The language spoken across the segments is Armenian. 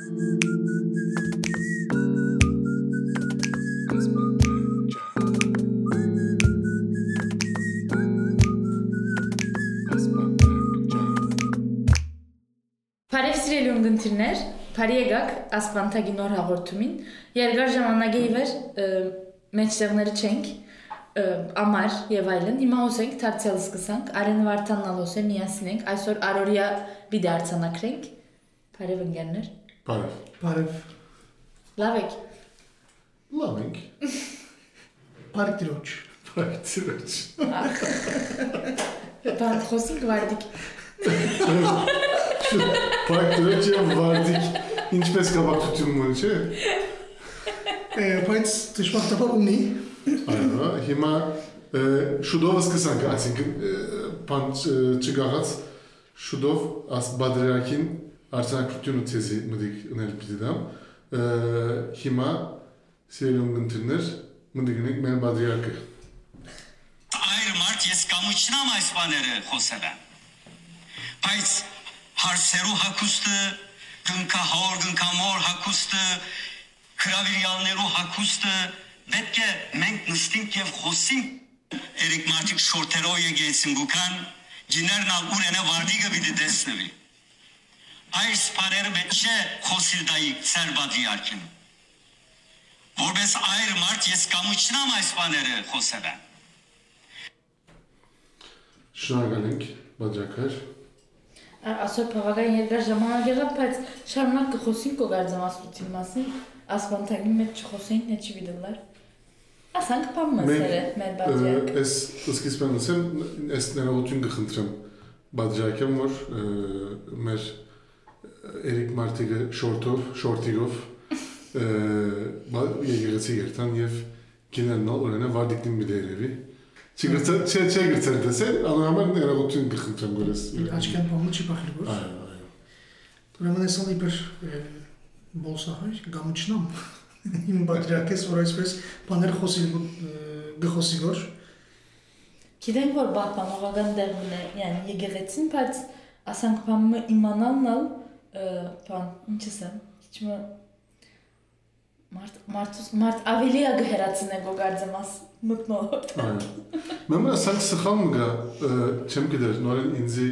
Բարև սիրելի ունգընտիրներ, բարի եկաք ասպանթագի նոր հաղորդումին։ Երկար ժամանակի իվեր մեջտեղները չենք ը, ամար եւ այլն։ Հիմա ոսենք դարձյալ սկսանք։ Արեն Վարդանն ալոսե միասնենք։ Այսօր Արորիա բիդե արցանակրենք։ Բարև ընկերներ։ Բարև։ Բարև։ Լավ եք։ Լավ ենք։ Բարի դրոջ։ Բարի դրոջ։ Բան խոսին գվարդիկ։ Բարի դրոջ եւ վարդիկ ինչպես կապակցություն ունի, չէ՞։ Բայց դժվարտաբար ունի։ Այո, հիմա շուտով սկսանք, այսինքն բան չգաղած շուտով աս բադրյակին Arsenal kultúrno tezi mıdık önerip gidem. E, ee, hima Siyelong'un tınır mıdıkınık men badriyarkı. Ayrı mart yes kamu içine ama İspanere Jose'den. Payt har seru hakustu gınka hor gınka mor hakustu kravir yanleru hakustu vetke menk nistinkev hosin Erik Martik şorteroya gelsin bukan Cinernal urene vardiga bidi desnevi. այս բարերը մեջ չէ խոսիլդայի ծերբադի արքին։ Որպես այր մարդ ես կամուչնամ այս բաները խոսելը։ Շնորհակալ ենք, բաժակար։ Այսօր բավական երկար ժամանակ եղավ, բայց շարունակ կխոսենք գարձամասության մասին, ասպանտակի մեջ չխոսեին, նա չվիդելար։ Ասանք բամասերը մեր բաժակ։ Ես սկիզբանից եմ, ես ներողություն կխնդրեմ բաժակեմ, որ մեր Էրիկ Մարտիգը շորտով, շորտիգով եկեղեցի երթան եւ գիներն օրենը վարդիկին մի դերևի։ Չգրծա, չէ, չէ գրծել դեսել, անհամար ներողություն կխնդրեմ գորես։ Աչքան բամը չի բախել որ։ Այո, այո։ Ուրեմն ես ալի բեր բոլսահայ գամուչնամ։ Իմ բադրակես որ այսպես բաներ խոսի գխոսի որ։ Գիտենք որ բապանողական դերն է, yəni եկեղեցին, բայց ասանք բանը իմանալն ալ բան, ինչս եմ, իչմը մարդ մարդուս մարդ ավելի է գերացնեն գոգարձմաս մտնոլորտ։ Մեմ ասանք սխալ մգա, չեմ գիտեր, նորեն ինձի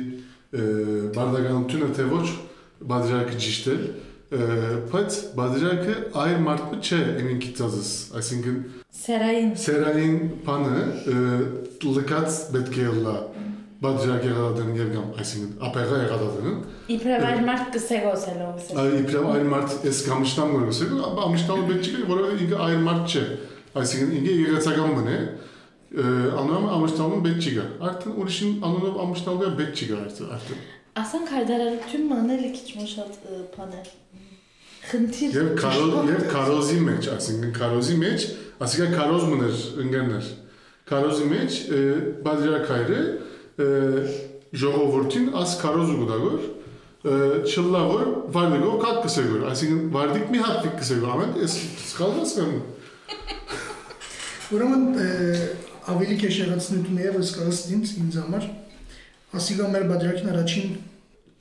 բարդականությունը թե ոչ բادرակը ճիշտ է, բայց բادرակը այլ մարդը չէ ինքնի ծածս, այսինքն սերային սերային բանը լկած պետք է լա։ Բադրիագի գազատեն եւ կամ այսինքն ապեղա եղածածեն իբրև մարդ կսեգոս է լովսը իբրև այլ մարդ էս կամշտամ գորոսը ամշտամ բեջի որովհետեւ ինքը այլ մարդ չէ այսինքն ինքը եղածական մնե անունum ամշտամın բեջիգա արդեն ուրիշին անունով ամշտամը բեջիգա արդեն ասան կարդարարı tüm maneli kiçmoşat ıı, panel. Hıntir. Yev karo yev karozi meç asingen karozi meç asiga karoz mıdır ingenler. Karozi meç e, badira kayrı ժողովրդին աս կարոզ ուգդագոր չլավոր վարդիկով կակ կսեգոր, այսինքն վարդիկ մի հատ կսեգոր, ամեն էս սխալված եմ։ Ուրեմն ավելի քեշ եղածնություն եւս կասդինց ինձ համար։ Ասիգա մեր բադրակին առաջին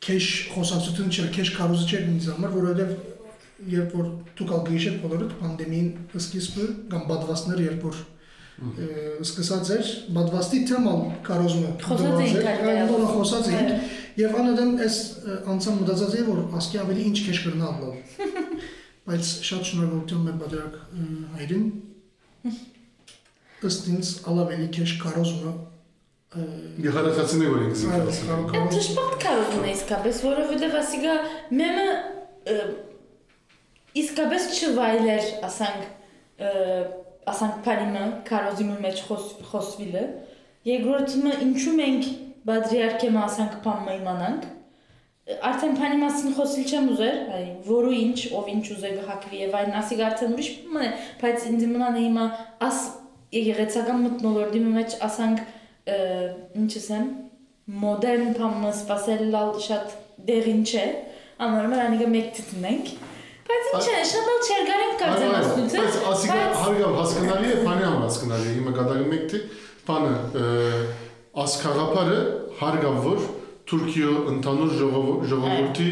քեշ խոսակցություն չէր, քեշ կարոզը չէր ինձ համար, որովհետեւ երբ որ դուք ալ գիշեր բոլորը պանդեմիին սկիզբը կամ բադվաստներ երբ որ սկսած էր բադվաստի թեման կարոզմը խոսած էինք նորը խոսած էինք եւ անընդհեմ այս անցան մտածած էի որ ասկի ավելի ինչ քեշ կրնալն է բայց շատ շնորհակալություն մեր բادرակ հայրին ըստ ինձ ալավելի քեշ կարոզմը Գեղարացացնի որ ինքս ինքս։ Այդ ճշմարտ կարոզն է իսկապես, որովհետեւ ասիկա մեմը իսկապես չվայլեր, ասենք, ասանք Փարինը կարոզիմի մեջ խոս խոսվիլը երկրորդը ինչու մենք բադրիարքի մասանք փամը իմանանք արդեն բանի մասին խոսիլ չեմ ուզեր այ որու ինչ ով ինչ ուզեր հակվի եւ այն ասի արդեն ուրիշ բան է բայց ինձ մնան է հիմա աս եկեղեցական մտնոլորդի մեջ ասանք ինչ ասեմ մոդեռն փամը սпасել լալ շատ դերին չէ անորմալ անիկա մեկ դիտնենք Բայց ինչ է, շատ լավ չեր գարենք կարծեմ ասնուցը։ Բայց ասիկա հարգալ հասկանալի է, բանի ամ հասկանալի է։ Հիմա գադագը մեկտի բանը ասքաղապարը հարգավոր Թուրքիո ընդհանուր ժողով- ժողովրդի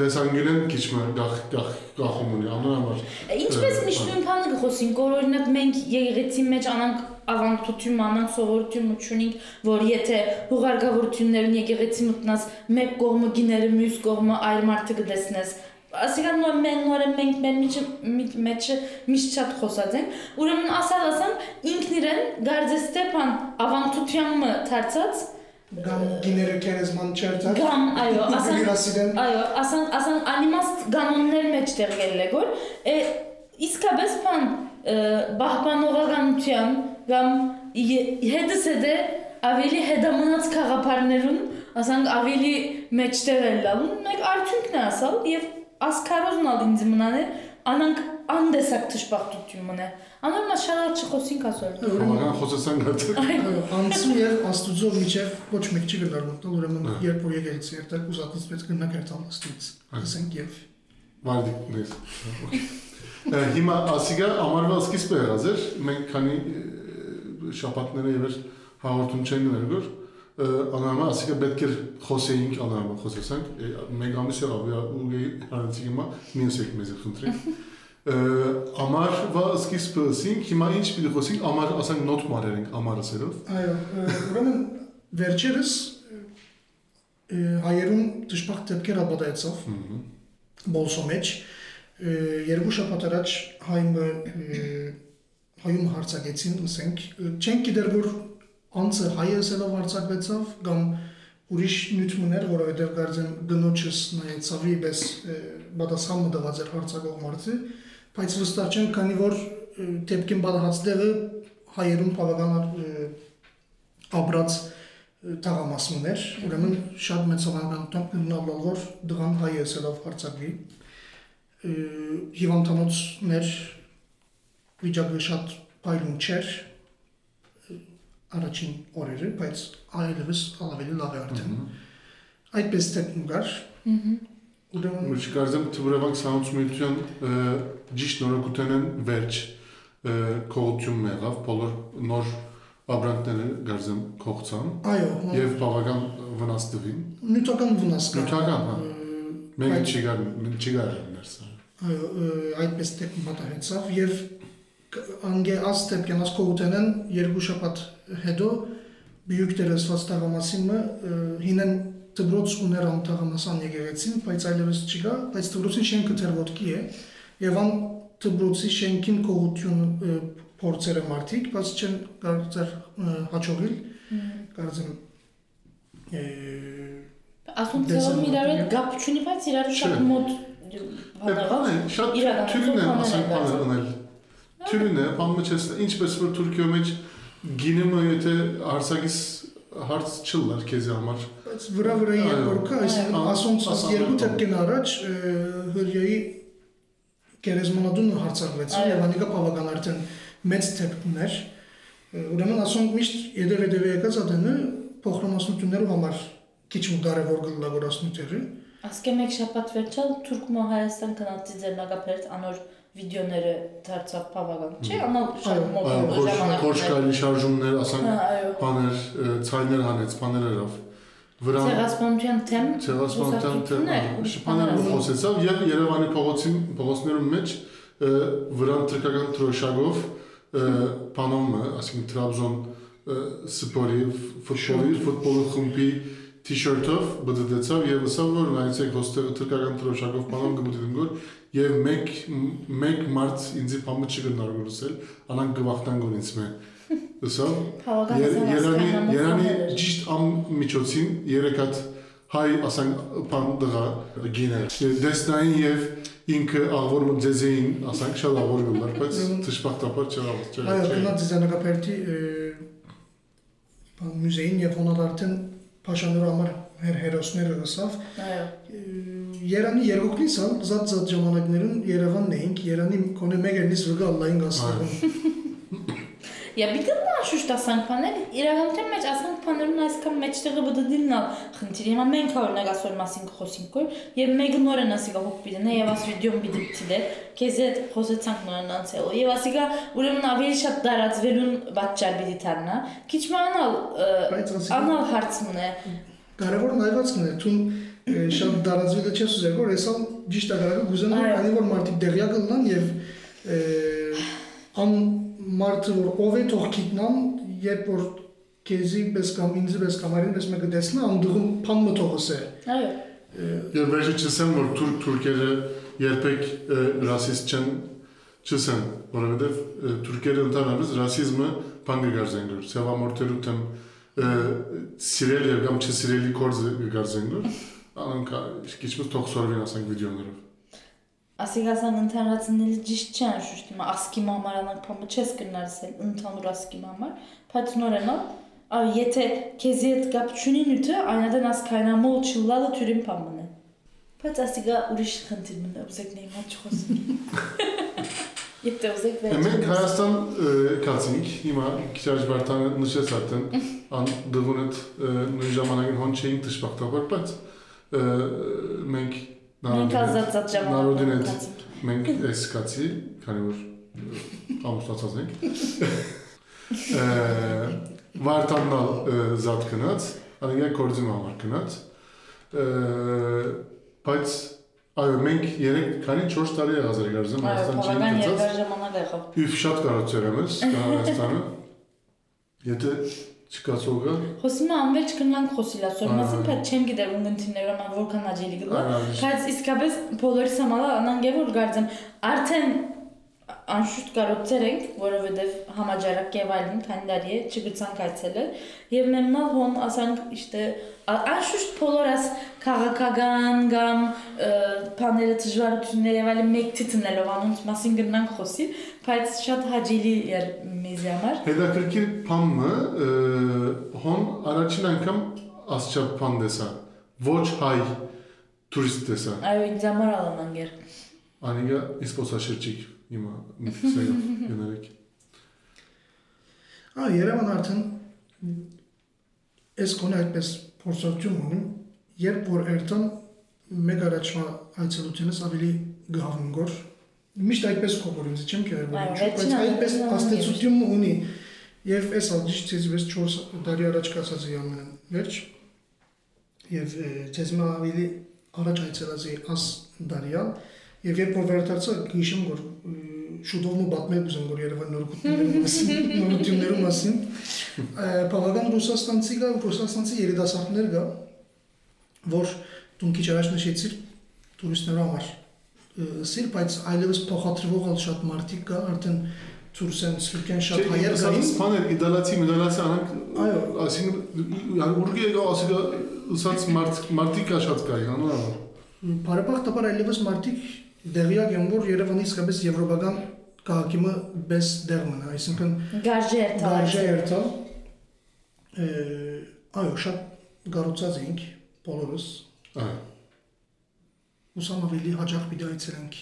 դեսանգյունեն քիչ մը գախ գախ գախում ունի անոր համար Ինչպես միշտ նույն բանը գխոսենք, որ օրինակ մենք եկեղեցի մեջ անանք ավանդություն, անանք սովորություն ունենք, որ եթե հուղարկավորություններն եկեղեցի մտնած մեկ կողմը գիները, մյուս կողմը այլ մարդը կդեսնես, ասիկան նոր մեն նորը մենք մեր միջը մեջը միշտ շատ խոսած են ուրեմն ասալ ասամ ինքն իրեն գարձե Ստեփան ավանդությանը դարձած Գամ գիները կերեզման չերտած։ Գամ, այո, ասան- Այո, ասան ասան անիմաստ կանոններ մեջ տեղել է գոր։ Է իսկապես բան բահբանողականության կամ հետս հետը ավելի հետամնաց խաղապարներուն, ասանք ավելի մեջտեղ է լալու, մեկ արդյունքն է ասալ եւ ասկարոզն ալ ինձ մնան է, անանք անդեսակ թշպախտություն մնա։ Անոր մաս շատ չխոսին կասոր։ Բավական խոսեցան գտա։ Այո, անցում եւ աստուծո միջև ոչ մեկ չի գնար մտնել, ուրեմն երբ որ եկեղեցի երթակ ուզածից պետք գնա կերտալ աստուծից։ Ասենք եւ Վարդիկներ։ Ա, Հիմա ասիգա ամառվա սկիզբը եղած էր, մենք քանի շաբաթները եւ էր հաղորդում չենք ներգոր, անամա ասիգա պետք էր խոսեինք, անամա խոսեցանք, մեկ ամիս եղավ ու հանեցի հիմա մինս եք մեզ խնդրի։ Ամառվա սկիզբը ասինք, հիմա ինչ պիտի խոսենք, ամառ ասենք նոթ մարերենք ամառասերով։ այո, ը, ուրեմն վերջերս ը, հայերուն դժբախտ դեպքեր ապատայեցավ բոլսո մեջ երկու շաբաթ առաջ հայմը հայում հարցակեցին, ասենք, չենք գիտեր որ անձը հայ ասելով արձակվեցավ կամ ուրիշ նյութ մներ, որովհետև դարձան գնոջս նայեց ավիպես պատասխանը տված էր հարցակող մարդը, բայց վստահ չեմ, քանի որ դեպքին պատահածները հայերուն բավականադ աբրած տաղամասն էր, ուրեմն շատ մեծ հավանականությամբ գնալով որ դրան հայ ասելով հարցակվի հիվանդանոցներ վիճակը շատ բայլուն չէր, առաջին օրերը, բայց այլևս ավելի լավ է արդեն։ Այդպես դեպքում կար։ Ուրեմն Ոչ կարծեմ թվրավանք սահմանցումության ճիշտ նորակութենեն վերջ կողություն մեղավ, բոլոր նոր աբրանքները կարծեմ կողցան այո, եւ բավական վնաս տվին։ նյութական վնաս կա։ Նյութական, հա։ Մենք Բայց- չգար չգար ներսա։ Այո, ը, այդպես դեպքում պատահեցավ եւ անգե աստեպ յանաս կողութենեն երկու շաբաթ հետո բյուկտերը սված տաղամասինը հինեն դբրոց ուներ ան տաղամասան եկեղեցին, բայց այլևս չկա, բայց դբրոցի շենքը դեռ ոտքի է եւ ան դբրոցի շենքին կողություն փորձերը մարդիկ, բայց չեն կարծեր ը, հաջողիլ, կարծեմ Ասում ծերում իրար հետ է։ գապ չունի, բայց իրար շատ մոտ Բանը շատ իրականացում թյուրին է բաներ ասենք են բանը դարձել։ ունել։ Թյուրին է, բանը չես ինչպես որ Թուրքիո մեջ գինեմը եթե հարցակից հարց չլար քեզ համար։ Բայց վրա վրայի կա, այս ասոնց երկու դեպքին առաջ հրյայի գերեզմանադունը հարցակվեցին եւ անիկա բավական արդեն մեծ դեպքներ։ Ուրեմն ասոնք միշտ յետև եկած ադենը փոխրամասնություններով համար քիչ ու կարևոր գլլավորացնուտերը։ Ասկե մեկ շաբաթ վերջալ Թուրքմո Հայաստան գնացի ձեռնագապերտ անոր վիդեոները դարձավ բավական։ Չէ, անալ շատ մոտ ժամանակ։ խոշկալի շարժումներ, ասենք բաներ, ցայներ հանեց, բաներ երավ։ Վրան Ցեղասպանության թեմ Ցեղասպանության թեմ շփաները խոսեցավ եւ Երևանի փողոցին փողոցներում մեջ վրան թրկական թրոշակով բանոմը, ասենք Տրաբզոն սպորի ֆուտբոլի ֆուտբոլի խմբի T-shirt-ով բդդեցավ եւ ասավ որ նայեցեք հոստեղ թրկական թրոշակով բանոմ գմուտին գոր եւ մեկ մեկ մարդ ինձ բամը չգնար գորսել անան գվախտան գոնից մե ասավ Երանի Երանի ճիշտ ամ միջոցին երեք հատ հայ ասենք բան դղա գիներ դեսնային եւ ինքը աղորը ձեզեին ասենք շատ աղոր գլար բայց դժբախտաբար չավ Այո, չէ գնաց ձեռնագապերտի բան մուզեին եւ հոնալ փաշանորը համար հեր հերոսները գսավ Այո։ Երանի երկոքնից ալ զատ զատ ժամանակներուն Երևանն էինք, Երանի կոնե մեկ էլիս վգա լայն գասնվում։ Я բիտել նաշուշտ ասանք բաներ, իրականության մեջ ասանք բաներուն այսքան մեջտեղը բդդիլնալ խնդիրի։ Հիմա մենք օրինակ ասոր մասին խոսենք որ եւ մեկը նորեն ասիկա հոգ բիդնա եւ աս վիդեոն բիդիցիդե քեզ հետ խոսեցանք նորեն անցել եւ ասիկա ուրեմն ավելի շատ դարածվելուն պատճառ բիդի դառնա։ Քիչ մանալ անալ հարց մնա։ Կարևոր նայվածքն է, Է, շատ դարածվելը չես ուզեր որ հեսալ ճիշտ ագարակը գուզեն Այո։ քանի որ մարդիկ դեղյակ կլինան եւ է, ան մարդը որ ով է թող գիտնան երբ որ քեզի պես կամ ինձ պես կամ արին պես մեկը տեսնա ան դուղում փան մտողս է Այո։ Եվ վերջը չսեմ, որ թուրք թուրքերը երբեք ը, ռասիստ չեն չսեն, որովհետև ը, թուրքերը ընդհանրապես ռասիզմը բան կգարձեն գոր, սևամորթերու թեմ ը, սիրել եւ կամ չսիրելի կորձը կգարձեն գոր, անոնք քիչմս թող սորվին ասենք վիդեոներով։ Ասիգասան ընդհանրացնելը ճիշտ չէ անշուշտ հիմա ասկի մամարանանք փամը չես կնարսել ընդհանուր ասկի մամար, բայց նորենալ այ եթե քեզի հետ կապ չունի նյութը այնադեն ասկայնամոլ չլալը թյուրին փամն է։ Բայց ասիգա ուրիշ խնդիր մնա ուզեք նեյ մոտ չխոսի։ Եթե ուզեք Է, Մենք վերջ։ Հայաստան կացինք, հիմա քիչ Վարդանը նշեց արդեն, ան դվուն այդ ը, նույն ժամանակին հոն չէինք դժբախտաբար, բայց մենք Նարոդին հետ մենք էս կացի, քանի որ ամուսնացած ենք։ Ը, Վարդանն ալ զատ գնաց, անիգա կորձի համար գնաց։ Բայց այո, մենք 3 քանի 4 տարի գարզեմ Այո, Հայաստան բավական չէինք գնաց։ երկար ժամանակ եղավ։ Իվ շատ կարծեր եմ ես Հայաստանը։ Եթե չկացողը Խոսում եմ անվերջ կնանք խոսիլա, սորմասին բայց չեմ գիտեր ունգընտիներում ան որքան աջելի գլա։ Բայց իսկապես բոլորիս համալա անանգե որ գարձեմ արդեն անշուշտ կարողացեր ենք, որովհետև համաճարակ եւ այլն քանի տարի է չգցանք այցելել եւ մեմնալ հոն ասանք իշտե անշուշտ բոլորս քաղաքական կամ բաները դժվարություններ եւ այլն մեկ ցցնելով անոնց մասին գնանք խոսի, բայց շատ հաջելի էր մեզ համար։ հետաքրքիր փամը հոն առաջին անգամ ասչապ փան դեսա։ Ոչ հայ տուրիստ դեսա։ Այո, ինձ համար ալամանգեր։ Անիգա իսպոսաշրջիկ հիմա միքսայով գներեք։ Ա Երևան արդեն այս կոնե այդպես փորձություն ունի, երբ որ երթան մեկ առաջվա այցելությունից ավելի գահնգոր միշտ այդպես կողոր ինձ չեմ կերել բայց այդպես աստեցություն ունի եւ այս ալջիշ ցեզվես 4 տարի առաջ կասած ամեն վերջ եւ ցեզմա ավելի առաջ այցելած է աս դարիալ եւ երբ որ վերադարձա գիշեմ որ շուտով մը բատմել ուզեմ որ Երևան նորությունների մասին նորությունների մասին բավական ռուսաստանցի կա ռուսաստանցի երիտասարդներ կա որ դու քիչ առաջ նշեցիր տուրիստների համար սիր բայց այլևս փոխադրվող ալ շատ մարդիկ կա արդեն ցուրսեն սրկեն շատ հայեր կային Սպաներ իդալացի միդալացի անանք Այո։ այսինքն ուրգի եկա ասիկա ուսած մարդ մարդիկա շատ կային անորոշ։ Բարեբախտաբար այլևս մարդիկ դեղյակ են որ Երևանի իսկապես եվրոպական քաղաքիմը բես դեղ մնա, այսինքն Գարժե էր գարժե երթալ ը, այո շատ գառուցած ենք բոլորս Այո։ ուսամ ավելի հաջող պիտի այցելենք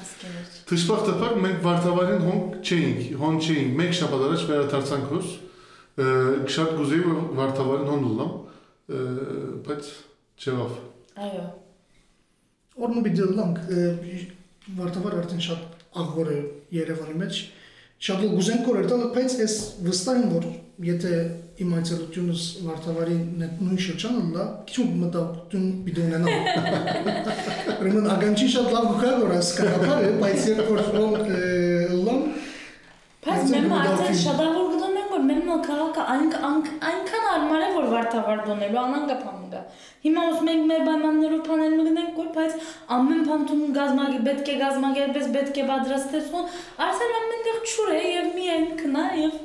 Ասկերեջ։ Դժբախտաբար մենք Վարդավարին հոն չէինք, հոն չէինք։ Մեկ շաբաթ առաջ վերադարձանք հոս։ ը, Շատ գուզեի որ Վարդավարին հոն լամ, բայց չեղավ։ Այո։ Օրնու պիտի լանք վարտավար արդեն շատ աղվոր է Երևանի մեջ շատ էլ գուզենք որ երթալ բայց այս վստահ եմ որ եթե իմ այցելությունս Վարդավարի նետ- նույն շրջանը լա քիչ պիտի ունենամ Ուրեմն ագանչի շատ լավ գուկա որ է բայց երբ որ ոն լամ Բայց այդ արդեն մոդալին։ շատավոր մեմ քաղաքը այնքան արմար է որ վարտավար դնելու անանգապ համուկա։ Հիմա ուզում ենք մեր պայմաններով փանելն գնենք կուր, բայց ամեն փանթում գազմագի պետք է գազմագի այդպես պետք է պատրաստես ու արսալ ամենտեղ ճուր է եւ միայն քնա եւ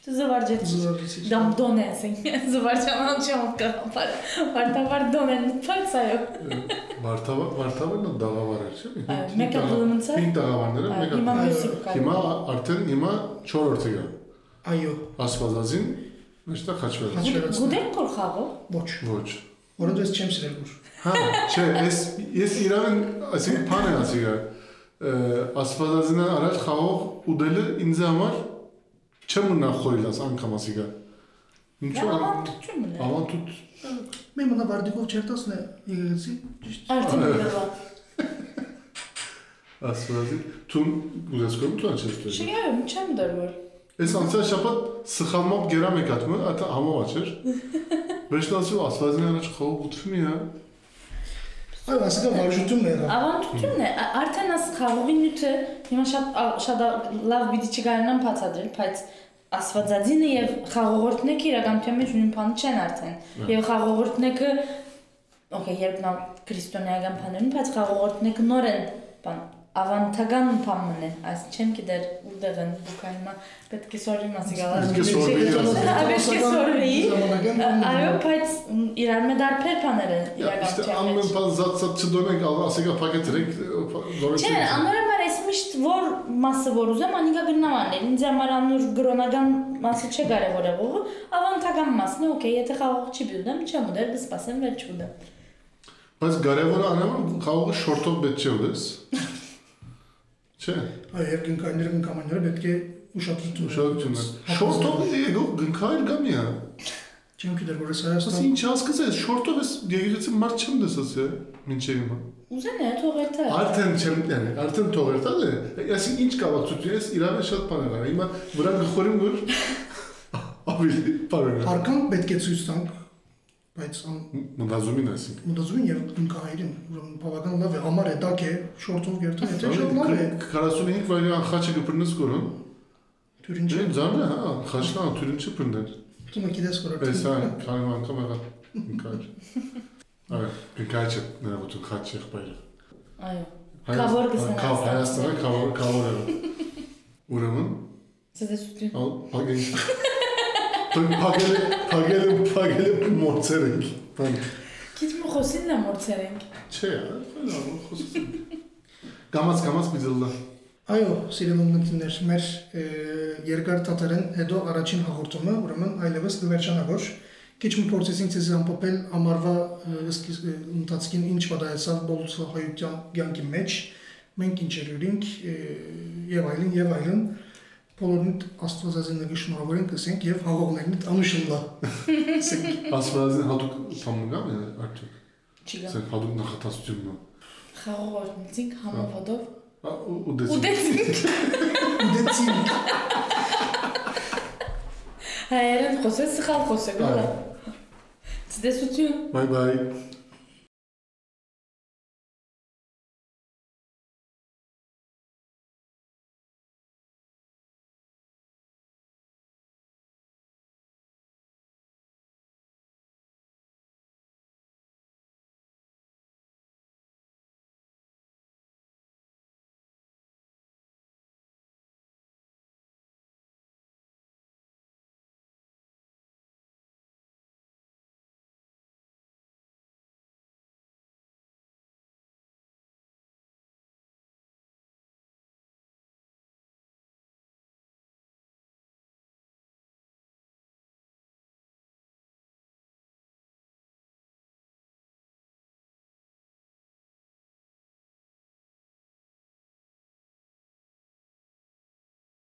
զվարճեցի։ Դամ դոն է ասենք, զվարճանան չեմ կապար։ Վարտավար դոն են փարցայո։ Վարտավար վարտավարն դաղավար էր, չէ՞։ Մեկը դոմնցա։ Ինչ դաղավարները, մեկը։ Հիմա արդեն հիմա 4-րդը գա այո Ասվածազին մեջտեղ խաչվել։ Գուդեն կոր խաղով։ ոչ Ոչ։ որոնց ես չեմ սիրել որ Հա, չէ, ես ես իրավն ասենք բան եմ ասիգա։ Ասվածազինը առաջ խաղող ուդելը ինձ համար չեմ մնա խորիլած անգամ ասիգա։ Ինչու՞ Ավանդություն մնա։ ավանդուտ Մի մնա վարդիկով չերտասն է եկեցի ճիշտ Արդեն դեռ։ ասվածազին տուն ուզեսկոմ տուն չես դեր։ Շիգա, չեմ դեռ։ Այս անցյալ շաբաթ սխալմամբ գերամ եկած մը, ատա համոված էր։ Վերջնացու ասվածին առաջ խաղող ուտվում է։ Այո, ասիկա վարժությունն է եղավ։ Ավանդությունն է, արդեն աս խաղողի նյութը հիմա շատ շատ լավ պիտի չկարողանամ բացատրել, բայց ասվածածինը եւ խաղողորտնեկը իրականության մեջ նույն բանը չեն արդեն։ Եվ խաղողորտնեկը օքեյ, երբ նա քրիստոնեական բաներն, բայց խաղողորտնեկը նոր են բան ավանդական բանն է, այս չեմ գիտեր ուտեղ են բուկայնը պետք է սորի մասի գալա։ է է սորվի։ Ժամանակն Այո, բայց իրար մեջ դարբեր բաներ են իրականության ամեն բան զատ չդոնենք, ասիկա փակետրենք, Չէ, անորոշ ես միշտ որ մասը որ ուզեմ, անիկա գնամ անել։ Ինձ համար անոր գրոնական մասը չէ կարևորը ողը, ավանդական մասն է, օքեյ, եթե խաղող չի բյուդեմ, չեմ ուդել, կսպասեմ վեր չուդեմ։ Բայց կարևորը անեմ խաղողը շորտով պետք չէ ուտես։ Չէ, Այո, եւ գնքայինները գնքամանները պետք է ուշադրություն ուշադրություն Շորտով ego գնքայր գամի է։ Չեմ գիտեր որ ես Ասի Հայաստան ինչ հասկացես, շորտով ես եկեղեցի մարդ չեմ դեսած է, մինչև հիմա։ Ուզեն է թողերթը։ Արդեն չեմ, yəni, արդեն թողեր տալ է։ Ասի ինչ կավացություն ես, իրավե շատ բան է։ Հիմա վրա գխորին որ ավելի բան է։ արքան պետք է ցույց տանք, բայց ան Մտածումին ասինք։ մտածում եւ գնքայինին ուրեմն բավական լավ է, համար է դակ է, շորտով գերտը, եթե շատ լավ է։ 45 վայրի անխաչը կպրնես կորոն։ Թուրին չէ։ Ջեն ձանը, հա, խաչնա թուրին չպրնել։ Դու մեկիդես որ Էս հա, քանի անգամ եղա։ Ինքար։ Այո, ինքաչը նրա ոտու խաչ եղբայրը։ Այո։ Քավոր գսեն Քավ Հայաստանը քավոր քավոր է։ Ուրեմն, Ցտեսություն։ ալ փագել։ Փագել, փագել, փագել մոցեր ենք։ Բան Քիչ մը խոսին նա մորցերենք։ չէ, այլ խոսում։ Կամած կամած պիտի Այո, սիրելի ունկնդիրներ, մեր երկար տատերեն հետո առաջին հաղորդումը, ուրեմն այլևս կվերջանա ոչ։ Քիչ մի փորձեցինք ցեզ ամփոփել ամառվա ընթացքին ինչ պատահեցավ բոլոր հայության ցանկի մեջ։ Մենք ինչ երուրինք եւ այլն եւ այլն բոլորին աստվածազենների շնորհավորենք ասենք եւ հաղողներն անուշնլա։ Ասենք Ասվածին հատուկ համնգամ է արդյոք։ Չիգա։ Սա հատուկ նախատասությունն է։ Խաղողորտնցինք համավադով։ Ա, ու- ու դες։ Ուտեցինք։ ուդեցինք Հայերեն խոսես, սխալ խոսեք, հələ։ Ցտեսություն։ Bye bye.